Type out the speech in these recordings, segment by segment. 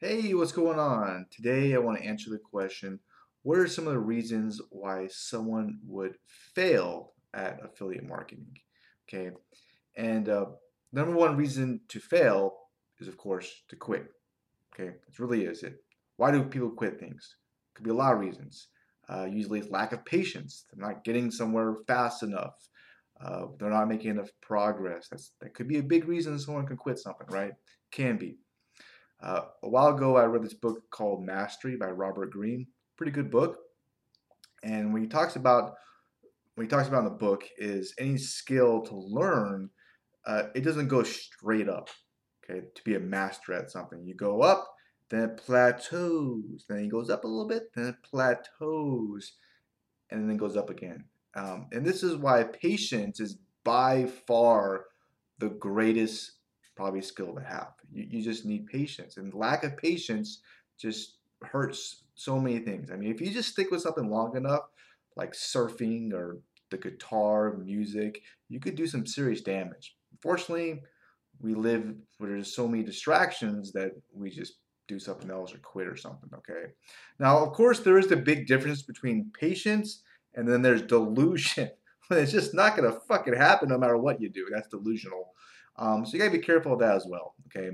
Hey, what's going on? Today I want to answer the question, what are some of the reasons why someone would fail at affiliate marketing? Okay, and uh, number one reason to fail is of course to quit. Okay, it really is it. Why do people quit things? Could be a lot of reasons. Uh, usually it's lack of patience. They're not getting somewhere fast enough. Uh, they're not making enough progress. That's that could be a big reason someone can quit something, right? Can be. Uh, a while ago, I read this book called Mastery by Robert Greene. Pretty good book. And when he talks about when he talks about in the book is any skill to learn, uh, it doesn't go straight up. Okay, to be a master at something, you go up, then it plateaus, then it goes up a little bit, then it plateaus, and then it goes up again. Um, and this is why patience is by far the greatest probably skill to have. You, you just need patience, and lack of patience just hurts so many things. I mean, if you just stick with something long enough, like surfing or the guitar, music, you could do some serious damage. Unfortunately, we live where there's so many distractions that we just do something else or quit or something, okay? Now, of course, there is the big difference between patience and then there's delusion. it's just not going to fucking happen no matter what you do. That's delusional. Um, so you gotta be careful of that as well. Okay.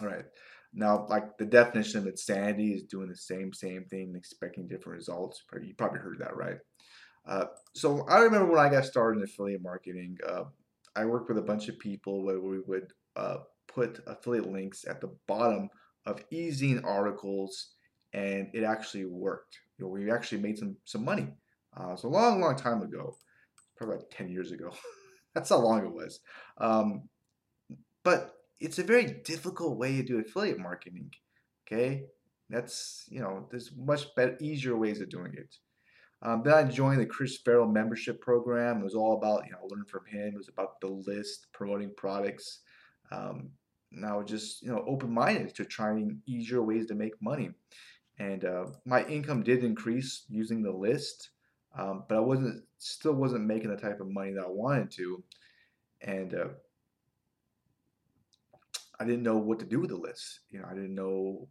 All right. Now, like the definition of insanity is doing the same same thing, expecting different results. You probably heard that, right? Uh, so I remember when I got started in affiliate marketing, uh, I worked with a bunch of people where we would uh, put affiliate links at the bottom of e-zine articles, and it actually worked. You know, we actually made some some money. Uh, it's a long, long time ago, probably like ten years ago. That's how long it was. Um, but it's a very difficult way to do affiliate marketing. Okay, that's you know there's much better, easier ways of doing it. Um, then I joined the Chris Farrell membership program. It was all about you know learning from him. It was about the list, promoting products. Um, just you know open minded to trying easier ways to make money. And uh, my income did increase using the list um, but I wasn't still wasn't making the type of money that I wanted to, and uh, I didn't know what to do with the list. You know, I didn't know.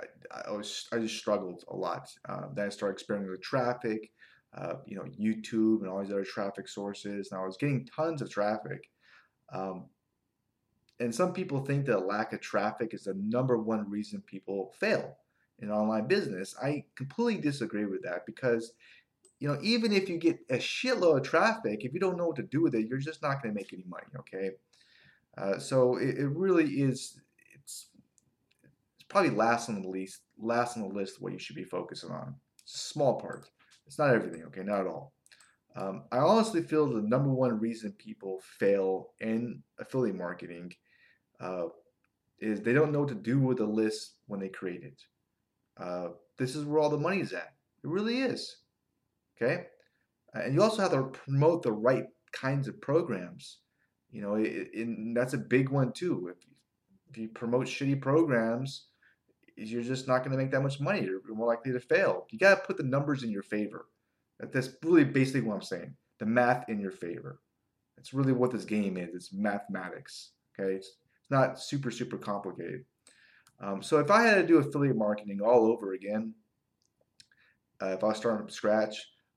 I, I was I just struggled a lot. Uh, then I started experimenting with traffic, uh, you know, YouTube and all these other traffic sources, and I was getting tons of traffic. Um, and some people think that lack of traffic is the number one reason people fail in online business. I completely disagree with that because you know, even if you get a shitload of traffic, if you don't know what to do with it, you're just not going to make any money. Okay, uh, so it, it, really is. It's it's probably last on the list. Last on the list, what you should be focusing on. Small part. It's not everything. Okay, not at all. Um, I honestly feel the number one reason people fail in affiliate marketing uh, is they don't know what to do with the list when they create it. Uh, this is where all the money is at. It really is. Okay, and you also have to promote the right kinds of programs. You know, it, that's a big one too. If, if you promote shitty programs, you're just not going to make that much money. You're more likely to fail. You got to put the numbers in your favor. That's really basically what I'm saying. The math in your favor. That's really what this game is. It's mathematics. Okay, it's, not super super complicated. Um, so if I had to do affiliate marketing all over again, uh, if I starting from scratch,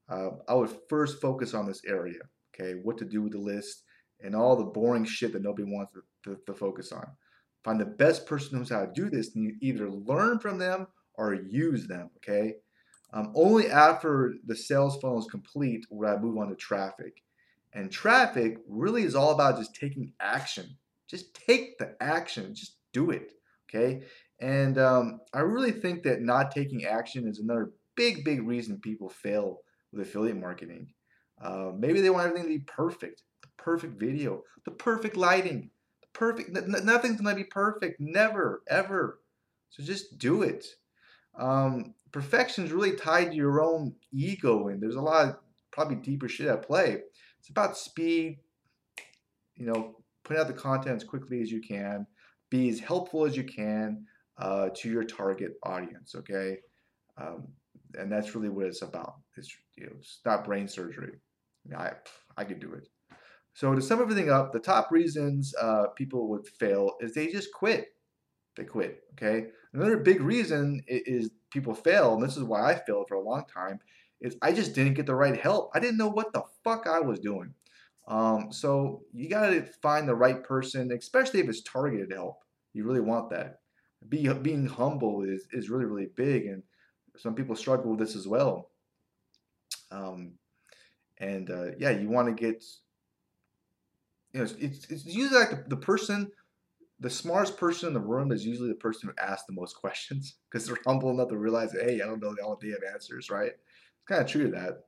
uh, I would first focus on this area, okay, what to do with the list and all the boring shit that nobody wants to, to, to focus on. Find the best person who knows how to do this and you either learn from them or use them, okay? Um, only after the sales funnel is complete would I move on to traffic. And traffic really is all about just taking action. Just take the action, just do it, okay? And um, I really think that not taking action is another big, big reason people fail with affiliate marketing. Uh, maybe they want everything to be perfect, the perfect video, the perfect lighting, the perfect. Nothing's gonna be perfect, never, ever. So just do it. Um, perfection is really tied to your own ego, and there's a lot of probably deeper shit at play. It's about speed. You know, put out the content as quickly as you can, be as helpful as you can uh, to your target audience. Okay. Um, and that's really what it's about. It's you know, not brain surgery. I, I, I could do it. So to sum everything up, the top reasons uh, people would fail is they just quit. they quit. Okay. Another big reason is people fail, and this is why I failed for a long time, is I just didn't get the right help. I didn't know what the fuck I was doing. Um, so you got to find the right person, especially if it's targeted help. You really want that. Be, being humble is, is really, really big, and some people struggle with this as well. Um, and uh, yeah, you want to get, you know, it's, it's usually like the, the person the smartest person in the room is usually the person who asks the most questions because they're humble enough to realize that, hey, I don't know all the have answers, right? It's kind of true to that.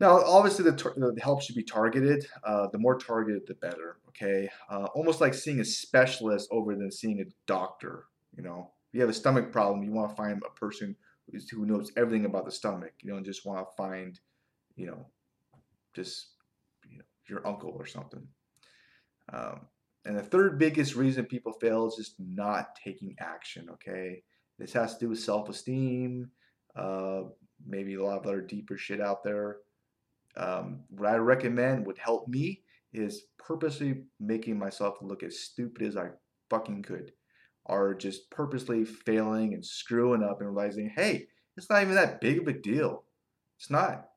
Now, obviously, the, the help should be targeted. Uh, the more targeted, the better. Okay, uh, almost like seeing a specialist over than seeing a doctor. You know, you have a stomach problem, you want to find a person who knows everything about the stomach. You don't just want to find, you know, just you know, your uncle or something. Um, and the third biggest reason people fail is just not taking action, okay? This has to do with self esteem, uh, maybe a lot of other deeper shit out there. Um, what I recommend would help me is purposely making myself look as stupid as I fucking could, or just purposely failing and screwing up and realizing, hey, it's not even that big of a deal. It's not,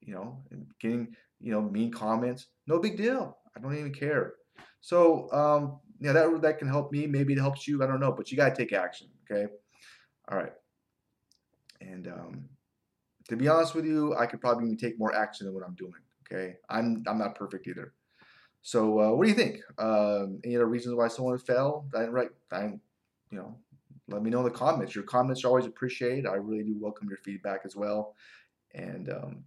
you know, getting, you know, mean comments, no big deal. I don't even care. So, um, yeah, that that can help me. Maybe it helps you. I don't know, but you gotta take action. Okay. All right. And um, to be honest with you, I could probably take more action than what I'm doing. Okay. I'm I'm not perfect either. So, uh, what do you think? Um, any other reasons why someone fell? I didn't write. I, you know, let me know in the comments. Your comments are always appreciated. I really do welcome your feedback as well. And um,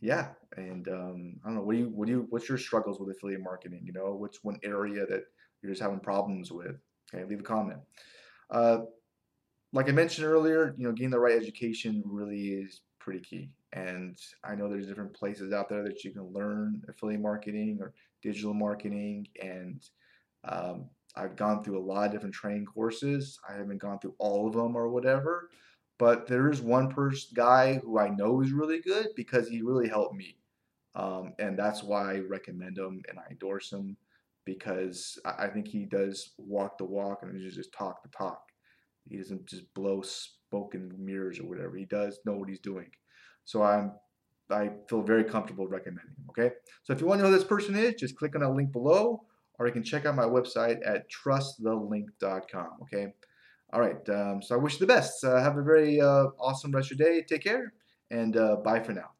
yeah, and um, I don't know. What do you what do you what's your struggles with affiliate marketing? You know, what's one area that you're just having problems with? Okay, leave a comment. Uh, like I mentioned earlier, you know, getting the right education really is pretty key. And I know there's different places out there that you can learn affiliate marketing or digital marketing. And um, I've gone through a lot of different training courses. I haven't gone through all of them or whatever. But there is one person guy who I know is really good because he really helped me. Um, and that's why I recommend him and I endorse him because I, think he does walk the walk and he just talk the talk. He doesn't just blow spoken mirrors or whatever. He does know what he's doing. So I'm I feel very comfortable recommending him. Okay. So if you want to know who this person is, just click on that link below, or you can check out my website at trustthelink.com. Okay. All right. Um, so I wish you the best. Uh, have a very uh, awesome rest of your day. Take care and uh, bye for now.